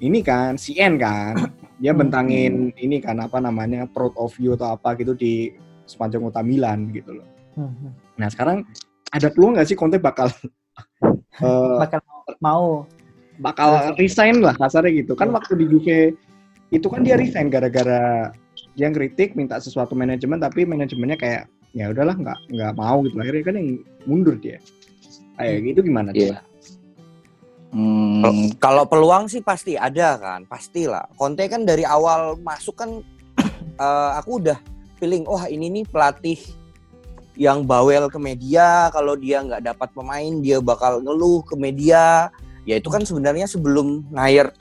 A: ini kan CN kan. Dia
B: Hmm.
A: bentangin ini kan apa namanya proud of you atau apa gitu di sepanjang kota Milan gitu loh.
B: Hmm.
A: Nah sekarang ada peluang nggak sih Conte bakal eh,
B: Bakal mau.
A: bakal resign lah kasarnya gitu kan waktu di Juve itu kan dia resign gara-gara dia kritik minta sesuatu manajemen tapi manajemennya kayak ya udahlah nggak nggak mau gitu akhirnya kan yang mundur dia kayak gitu gimana tuh?
C: Hmm,
D: Kalau- Kalau peluang sih pasti ada kan, pastilah. Conte kan dari awal masuk kan eh, aku udah feeling, wah ini nih pelatih yang bawel ke media. Kalau dia nggak dapat pemain, dia bakal ngeluh ke media. Ya itu kan sebenarnya sebelum hire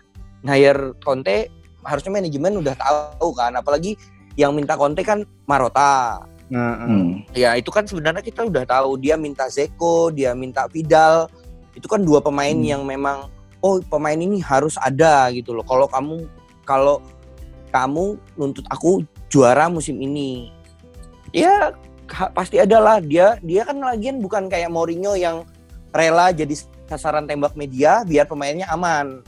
D: hire Conte harusnya manajemen udah tahu kan. Apalagi yang minta Conte kan Marota.
A: Nah, eh,
C: hmm.
D: Ya itu kan sebenarnya kita udah tahu dia minta Zeko, dia minta Vidal. Itu kan dua pemain
A: Hmm.
D: yang memang oh pemain ini harus ada gitu loh. Kalau kamu kalau kamu nuntut aku juara musim ini. Ya ha- pasti ada lah dia dia kan lagian bukan kayak Mourinho yang rela jadi sasaran tembak media biar pemainnya aman.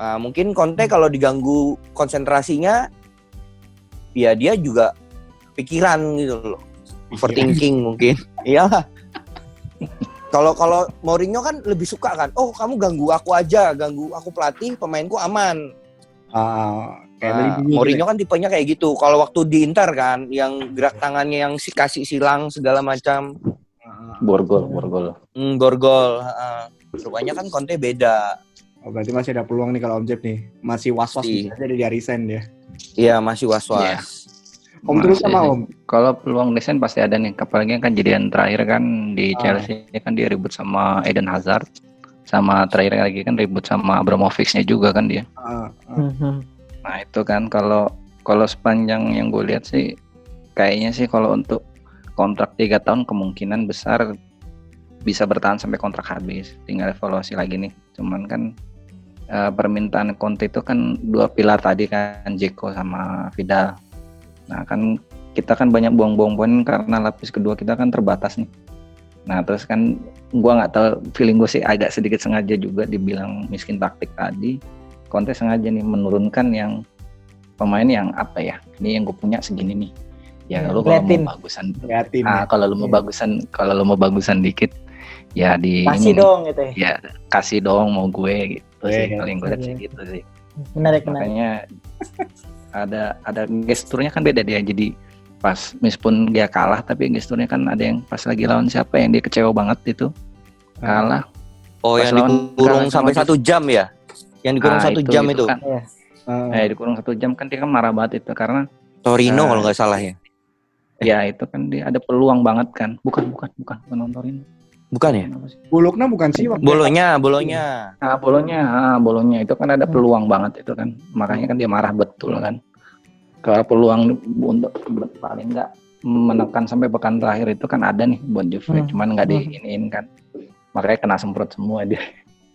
D: Nah, mungkin Conte kalau diganggu konsentrasinya ya dia juga pikiran gitu loh overthinking mungkin iyalah kalau kalau Mourinho kan lebih suka kan oh kamu ganggu aku aja ganggu aku pelatih pemainku aman.
A: Ah, kayak
D: Nah,
A: melindungi
D: Mourinho kan tipenya kayak gitu. Kalau waktu di Inter kan yang gerak tangannya yang si kasih silang segala macam.
A: Gitu. Ah,
C: borgol borgol.
D: Hmm, borgol heeh. rupanya kan Conte beda.
A: Oh, berarti masih ada peluang nih kalau Om Jeb nih. Masih was-was bisa jadi dia resign dia.
D: Iya masih was was
C: Iya.
A: Om terus
C: Masih
A: sama
C: sih.
A: Om
C: Kalau peluang desain pasti ada nih. Apalagi kan kejadian terakhir kan di
A: Ah.
C: Chelsea kan dia ribut sama Eden Hazard. Sama terakhir lagi kan ribut sama Abramovich-nya juga kan dia.
A: Ah, ah.
B: Hmm.
C: Nah itu kan kalau kalau sepanjang yang gue lihat sih kayaknya sih kalau untuk kontrak tiga tahun kemungkinan besar bisa bertahan sampai kontrak habis. Tinggal evaluasi lagi nih. Cuman kan eh, permintaan Conte itu kan dua pilar tadi kan Jeko sama Vidal. Nah kan kita kan banyak buang-buang poin karena lapis kedua kita kan terbatas nih. Nah terus kan gua nggak tahu feeling gue sih agak sedikit sengaja juga dibilang miskin taktik tadi. Conte sengaja nih menurunkan yang pemain yang apa ya? Ini yang gue punya segini nih. Ya
B: Ya,
C: lu kalau mau bagusan,
A: liatin
C: ah,
A: ya.
C: kalau lu mau
B: Iya.
C: bagusan, kalau lu mau bagusan dikit, ya di
B: Kasih
C: ini,
B: dong gitu ya.
C: ya kasih dong mau gue gitu sih.
A: Iya,
C: Paling gue lihat
B: iya.
C: sih gitu sih.
B: Menarik, menarik.
C: Ada ada gesturnya kan beda dia. Jadi pas meskipun dia kalah tapi gesturnya kan ada yang pas lagi lawan siapa yang dia kecewa banget itu kalah
D: oh
C: Pas
D: yang
C: lawan
D: dikurung sampai satu jam ya yang dikurung
C: Ah,
D: satu
C: itu-
D: jam
C: itu
D: itu
C: kan.
B: Iya.
A: Eh,
C: Eh dikurung satu jam kan dia kan marah banget itu karena
D: Torino
C: Ah.
D: kalau nggak salah ya.
C: ya itu kan dia ada peluang banget kan. Bukan bukan bukan bukan nontonin.
D: Bukan ya?
A: Bologna bukan sih waktu
D: Bolonya, bolonya.
C: Ah, bolonya, ah, bolonya itu kan ada peluang banget itu kan. Makanya kan dia marah betul kan. Kalau peluang untuk paling enggak menekan sampai pekan terakhir itu kan ada nih buat Juve,
B: Hmm.
C: cuman nggak
B: Hmm.
C: diiniin kan. Makanya kena semprot semua dia.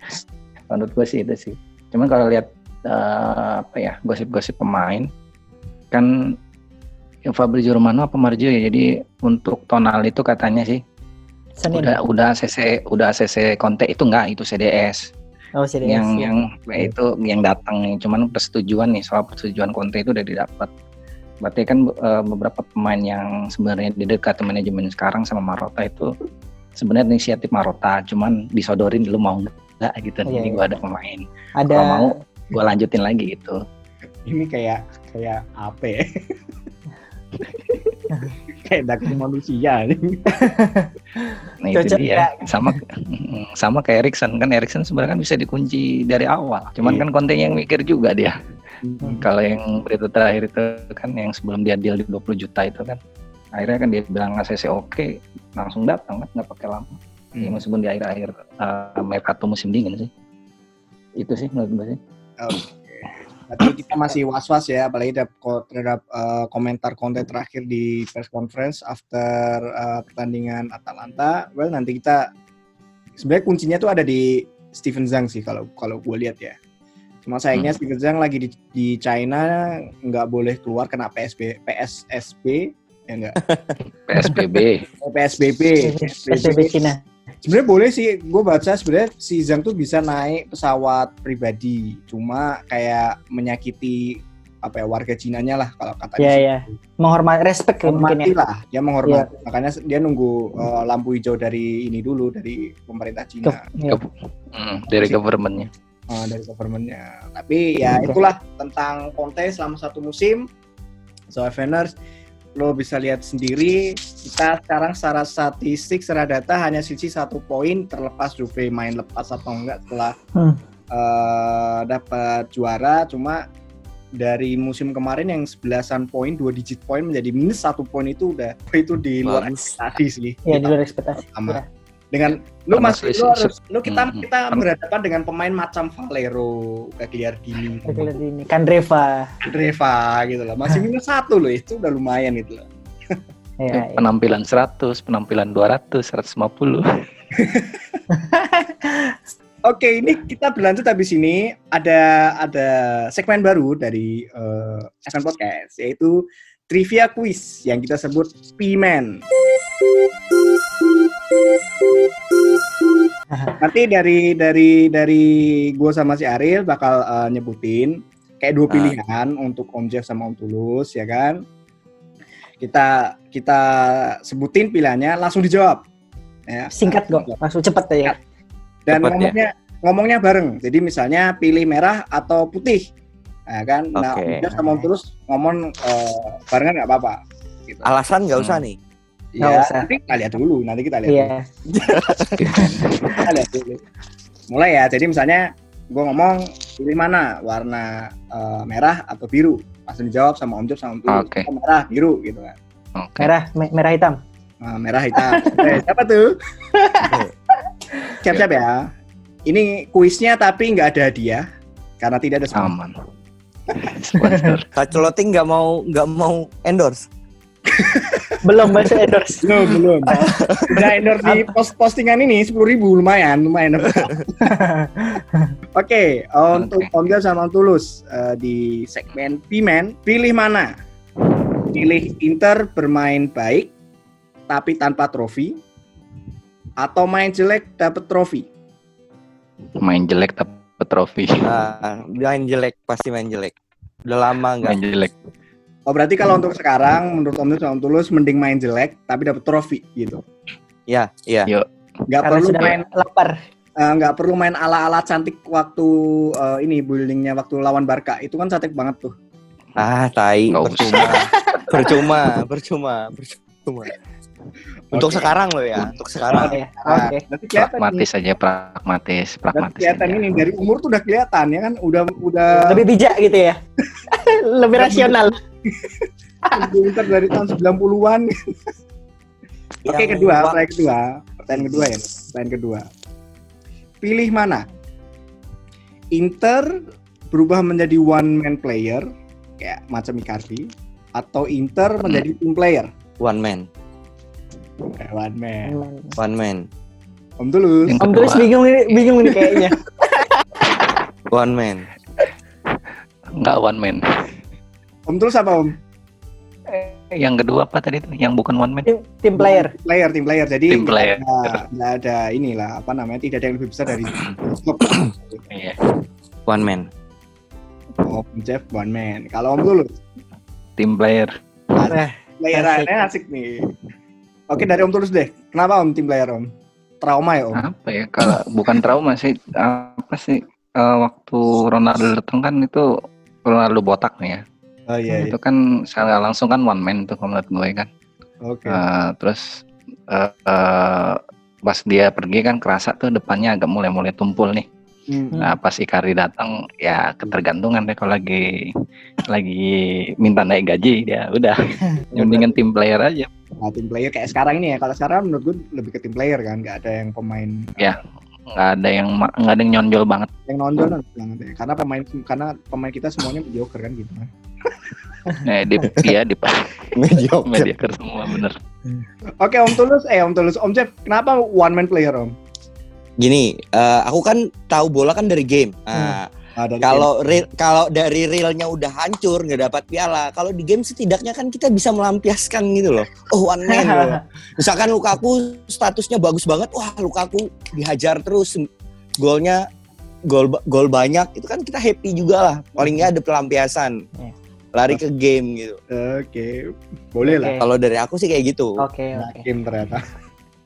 C: Menurut gue sih itu sih. Cuman kalau lihat eh, apa ya gosip-gosip pemain kan Fabrizio Romano apa Marjo ya. Jadi untuk tonal itu katanya sih
B: Senin.
C: udah udah CC udah CC Conte itu enggak itu CDS
B: oh, serius.
C: yang yang ya itu yang datang nih cuman persetujuan nih soal persetujuan Conte itu udah didapat berarti kan eh, beberapa pemain yang sebenarnya didekat manajemen sekarang sama Marota itu sebenarnya inisiatif Marota cuman disodorin dulu mau nggak gitu
B: Iya,
C: ini
B: iya.
C: gua ada pemain
B: ada
C: kalau mau gua lanjutin lagi gitu
A: ini kayak kayak apa ya? kayak daging manusia nih.
C: nah itu
B: Cocok
C: dia sama sama kayak Erikson kan Erikson sebenarnya kan bisa dikunci dari awal cuman
A: Iya.
C: kan Conte yang mikir juga dia
B: Hmm.
C: Kalau yang berita terakhir itu kan yang sebelum dia deal di 20 juta itu kan akhirnya kan dia bilang ACC oke langsung datang kan nggak pakai lama. Ya,
A: Hmm.
C: meskipun di akhir-akhir uh, mercato musim dingin sih. Itu sih menurut gue sih.
A: Berarti kita masih was-was ya, apalagi terhadap, eh, komentar konten terakhir di press conference after eh, pertandingan Atalanta. Well, nanti kita sebenarnya kuncinya tuh ada di Steven Zhang sih kalau kalau gue lihat ya. Cuma sayangnya Steven Zhang lagi di, di China nggak boleh keluar kena PSB PSSB ya enggak
C: PSBB.
A: PSBB.
B: PSBB Cina.
A: Sebenarnya boleh sih, gue baca sebenarnya si Zhang tuh bisa naik pesawat pribadi, cuma kayak menyakiti apa ya warga Cinanya lah kalau kata
B: Iya, iya. Menghormati respect ya mungkin ya.
A: lah, dia menghormati. Makanya dia nunggu eh, lampu hijau dari ini dulu dari pemerintah Cina,
B: Ke- iya.
C: Hmm, dari governmentnya.
A: eh, dari governmentnya. Tapi ya itulah tentang Conte selama satu musim. So Fenners, lo bisa lihat sendiri kita sekarang secara statistik secara data hanya sisi satu poin terlepas Juve main lepas atau enggak setelah
B: Hmm.
A: eh, dapat juara cuma dari musim kemarin yang 11-an poin dua digit poin menjadi minus satu poin itu udah itu di luar ekspektasi sih
B: Iya, di luar ekspektasi.
A: Sama. Dengan lu masih lu harus lu kita
C: Hmm,
A: kita
C: hmm.
A: berhadapan dengan pemain macam Valero Gagliardini
B: Kita lihat ini Kandreva.
A: Dreva gitu loh masih minus satu loh itu udah lumayan itu loh
B: Iya, iya.
C: Penampilan 100, penampilan 200, 150.
A: Oke, ini kita berlanjut habis ini ada ada segmen baru dari eh, SN Podcast yaitu trivia quiz yang kita sebut P-Man. Nanti dari dari dari gue sama si Ariel bakal eh, nyebutin kayak dua
D: Ah.
A: pilihan untuk Om Jeff sama Om Tulus ya kan. Kita kita sebutin pilihannya langsung dijawab. Ya,
B: Singkat kok, langsung cepet ya.
A: dan
D: Cepet ya.
A: ngomongnya ngomongnya bareng. Jadi misalnya pilih merah atau putih. Nah, kan. Nah,
D: Oke.
A: Om Jeff sama Om Tulus ngomong eh, barengan nggak apa-apa. Gitu.
D: Alasan nggak usah
C: Hmm.
D: nih.
B: Nggak
A: Ya,
B: usah.
A: nanti kita lihat dulu. Nanti kita lihat.
B: Iya.
A: dulu. Kita lihat dulu. Mulai ya. Jadi misalnya gue ngomong pilih mana warna eh, merah atau biru. Langsung dijawab sama Om Jeff sama Om Tulus.
C: Oke.
A: Oh, merah, biru gitu kan.
C: Oke.
B: Merah, me- merah hitam.
A: Nah, merah hitam. Oke, siapa tuh? Siap-siap ya. Ini kuisnya tapi nggak ada hadiah karena tidak ada sponsor.
C: Aman. Sponsor.
D: Kacoloting nggak mau nggak mau endorse.
B: Belum bahasa endorse.
A: Belum, belum. Udah endorse di post postingan ini 10.000 ribu lumayan, lumayan. Oke, untuk
C: Oke.
A: Om Jal sama Om Tulus eh, di segmen Pimen, pilih mana? Pilih Inter bermain baik tapi tanpa trofi atau main jelek dapat trofi?
C: Main jelek dapat trofi.
D: Nah, main jelek pasti main jelek. Udah lama nggak.
C: Main jelek.
A: Oh berarti kalau untuk sekarang menurut Om sama Om Tulus mending main jelek tapi dapat trofi gitu.
D: Ya, iya.
C: Yuk.
A: Nggak
B: Karena
A: perlu
B: sudah
A: main
B: lapar.
A: eh, nggak perlu main ala-ala cantik waktu eh, ini buildingnya waktu lawan Barca itu kan cantik banget tuh.
D: Ah, tai.
C: Nggak
D: Percuma. percuma, percuma, percuma. Untuk
A: Oke.
D: sekarang loh ya, untuk sekarang.
B: Oke,
A: Nah,
B: oke.
A: berarti kelihatan nih.
C: pragmatis aja pragmatis pragmatis
A: kelihatan
C: aja.
A: ini dari umur tuh udah kelihatan ya kan udah udah
B: Lebih bijak gitu ya. Lebih rasional.
A: Pintar dari tahun 90-an. Oke,
D: Yang
A: kedua,
D: wa-
A: pertanyaan kedua. Pertanyaan kedua ya. Pertanyaan kedua. Pilih mana? Inter berubah menjadi one man player kayak macam Icardi atau Inter menjadi team player
D: One man,
A: kayak one man.
D: one man,
A: Om Tulus.
B: Om Tulus bingung ini, bingung ini kayaknya.
D: one man.
C: enggak one man.
A: Om Tulus apa Om?
C: Yang kedua apa tadi tuh? Yang bukan one man?
B: Tim, tim player.
A: Player, tim player. Jadi
C: Tim player.
A: nggak ada- ada inilah apa namanya tidak ada yang lebih besar dari.
C: Iya.
D: One man.
A: Om Jeff one man. Kalau Om Tulus
C: Tim player.
B: Eh,
A: playerannya asik nih. Oke dari Om Tulus deh. Kenapa Om tim player Om? Trauma ya Om?
C: Apa ya? Kalau bukan trauma sih apa sih? eh, waktu Ronaldo datang kan itu Ronaldo botak nih ya.
A: Oh iya. iya.
C: Itu kan secara langsung kan one man itu kalau menurut gue kan.
A: Oke.
C: Eh, terus eh, eh, pas dia pergi kan kerasa tuh depannya agak mulai-mulai tumpul nih.
A: Hmm.
C: Nah pas Icardi datang ya ketergantungan deh kalau lagi lagi minta naik gaji dia udah mendingan tim player aja.
A: Nah, tim player kayak sekarang ini ya. Kalau sekarang menurut gue lebih ke tim player kan, nggak ada yang pemain
C: nggak ada yang nggak ada yang nyonjol banget.
A: yang nonjol banget ya. Karena pemain karena pemain kita semuanya mediocre kan gitu kan.
C: Nah, di, dia di
D: Mediocre.
C: mediocre semua bener.
A: Oke Om Tulus, eh Om Tulus, Om Jeff, kenapa one man player Om?
D: Gini, eh, aku kan tahu bola kan dari game. Nah,
A: Ah, dari
D: kalau real- kalau dari realnya udah hancur nggak dapat piala, kalau di game setidaknya kan kita bisa melampiaskan gitu loh. Oh one man loh. Misalkan Lukaku statusnya bagus banget, wah Lukaku dihajar terus golnya gol gol banyak itu kan kita happy juga lah. Paling nggak ada pelampiasan.
B: Iya.
D: Lari ke game gitu.
A: Oke, boleh lah.
B: Oke.
D: Kalau dari aku sih kayak gitu.
B: Oke,
A: Nah,
B: oke.
A: game ternyata.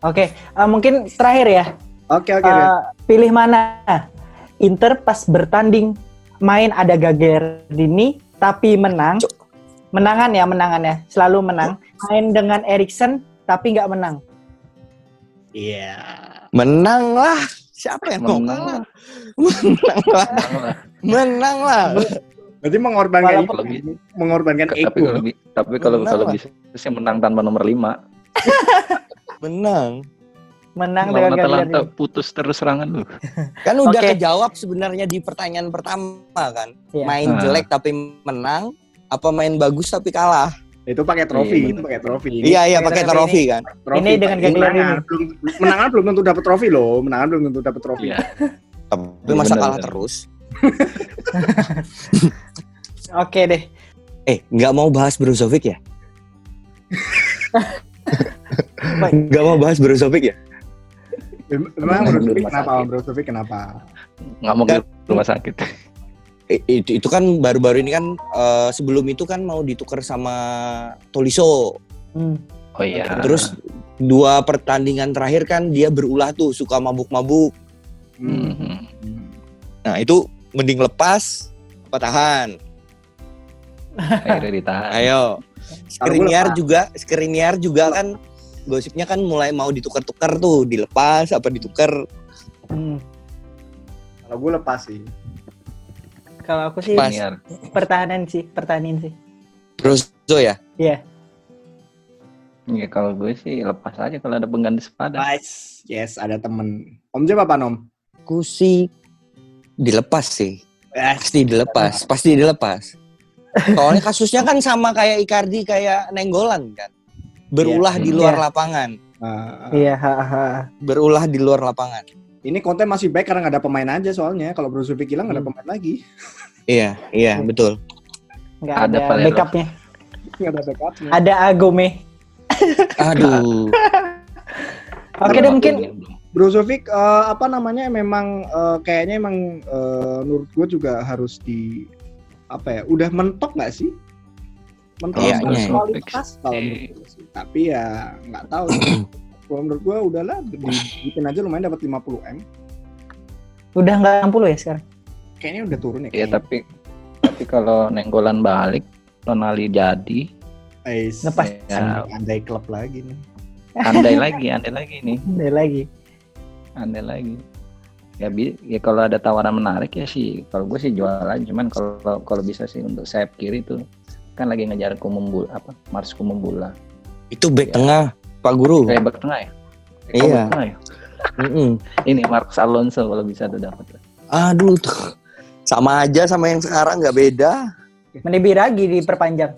B: Oke, eh, mungkin terakhir ya.
A: Oke oke.
B: Eh,
A: deh.
B: pilih mana? Inter pas bertanding main ada Gagerdini tapi menang.
D: Cuk.
B: Menangan ya, menangan ya. Selalu menang. Main dengan Erikson tapi nggak menang.
A: Iya.
D: Menang lah. Siapa yang mau
C: Menang
D: kalah? Menang lah. Menang lah.
A: Berarti mengorbankan itu, mengorbankan
C: tapi
A: ego.
C: kalau bi- tapi kalau
D: Menang
C: kalau bisa sih menang tanpa nomor 5.
D: Menang.
B: Menang dengan
C: Lawan Atalanta putus terus serangan lu.
D: Kan udah
B: Oke.
D: kejawab sebenarnya di pertanyaan pertama kan.
B: Iya.
D: Main
C: Nah.
D: jelek tapi menang apa main bagus tapi kalah?
A: Itu pakai trofi,
C: Iya,
A: itu pakai trofi.
D: Iya iya
B: Pakai
D: pakai
B: trofi
D: trofi kan.
A: Trofi,
B: Ini dengan
A: Pak.
B: Gagler
A: Menangan
B: ini.
A: belum menangan belum tentu dapat trofi loh. Menangan belum tentu dapat trofi.
C: Iya.
D: Tapi masa kalah terus?
B: Oke deh.
D: Eh nggak mau bahas Brozovic ya? Nggak mau bahas Brozovic ya?
C: Di
A: Brozovic kenapa? Brozovic kenapa?
C: Nggak mau ke rumah sakit.
D: Itu, itu kan baru-baru ini kan eh, sebelum itu kan mau ditukar sama Tolisso.
B: Hmm.
C: Oh iya.
D: Terus dua pertandingan terakhir kan dia berulah tuh suka mabuk-mabuk.
A: Hmm.
C: Mhm.
D: Nah itu mending lepas apa tahan?
C: akhirnya ditahan.
D: Ayo. Skriniar juga, Skriniar juga kan gosipnya kan mulai mau ditukar-tukar tuh, dilepas apa ditukar.
B: Hmm.
A: Kalau gue lepas sih.
B: Kalau aku sih
D: Pas.
B: Pertahanan sih, pertahanan sih.
D: Brozo ya.
B: Iya.
C: Ya kalau gue sih lepas aja kalau ada pengganti sepadan.
A: Nice. Yes, ada temen. Om Jeff apa Nom?
D: Aku sih dilepas sih.
A: Yes.
D: Pasti dilepas, pasti dilepas. Soalnya kasusnya kan sama kayak Icardi kayak Nenggolan kan. Berulah
C: Iya.
D: di luar
B: Iya.
D: lapangan,
A: Nah,
B: Iya, ha, ha.
D: berulah di luar lapangan.
A: ini konten masih baik karena nggak ada pemain aja soalnya. Kalau Brozovic hilang nggak ada
B: Hmm.
A: pemain lagi.
D: Iya, iya, betul.
B: Nggak
C: Ada
B: ada, backupnya.
A: Nggak ada backupnya.
B: Ada Agome.
D: Aduh.
B: Oke deh mungkin.
A: Brozovic eh, apa namanya memang eh, kayaknya emang eh, menurut gue juga harus di apa ya udah mentok nggak sih mentok
D: Kayaknya
A: secara
C: ya.
A: kualitas kalau menurut gue sih tapi ya nggak tahu sih. kalau menurut gue udahlah dibikin aja lumayan dapat 50 m
B: udah nggak 60 ya sekarang.
A: kayaknya udah turun ya
C: Iya tapi tapi kalau Nenggolan balik Ronaldo jadi
A: Ais,
B: Lepas.
C: ya
A: andai klub lagi nih
C: andai lagi, andai lagi nih,
B: Ada lagi.
C: Andai lagi. Ya, bi ya kalau ada tawaran menarik ya sih, kalau gue sih jual aja. Cuman kalau kalau bisa sih untuk sayap kiri tuh kan lagi ngejar Kumumbula apa Mars Kumumbula.
D: Itu back
C: Iya.
D: tengah, Pak Guru.
C: Kayak back tengah ya?
D: Iya.
C: Oh, back tengah ya?
D: Mm-mm.
C: Ini Marcos Alonso kalau bisa tuh dapat.
D: Aduh tuh. Sama aja sama yang sekarang nggak beda.
B: Mending Biragi diperpanjang.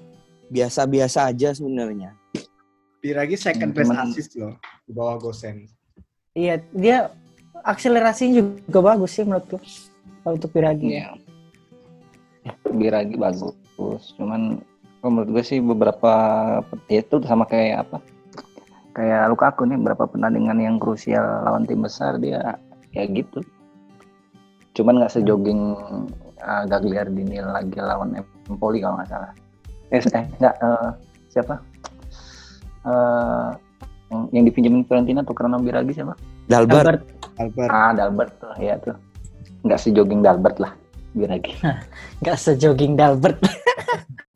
D: Biasa-biasa aja sebenarnya.
A: Biragi second
C: Hmm,
A: best
C: cuman-
A: assist loh di bawah Gosen.
B: Iya, dia akselerasinya juga bagus sih menurutku. Untuk Biragi.
C: Iya. Biragi bagus, cuman menurut gue sih beberapa ya itu sama kayak apa? Kayak Lukaku nih beberapa pertandingan yang krusial lawan tim besar dia ya gitu. Cuman nggak sejogging uh, Gagliardini lagi lawan Empoli kalau nggak salah. Eh, eh nggak eh, siapa? Eh, yang, yang dipinjemin Fiorentina tuh karena Biragi siapa?
D: Dalbert.
B: Albert,
A: Albert.
C: Ah, Dalbert tuh, ya tuh. Nggak sejogging Dalbert lah, Biragi.
B: nggak sejogging Dalbert.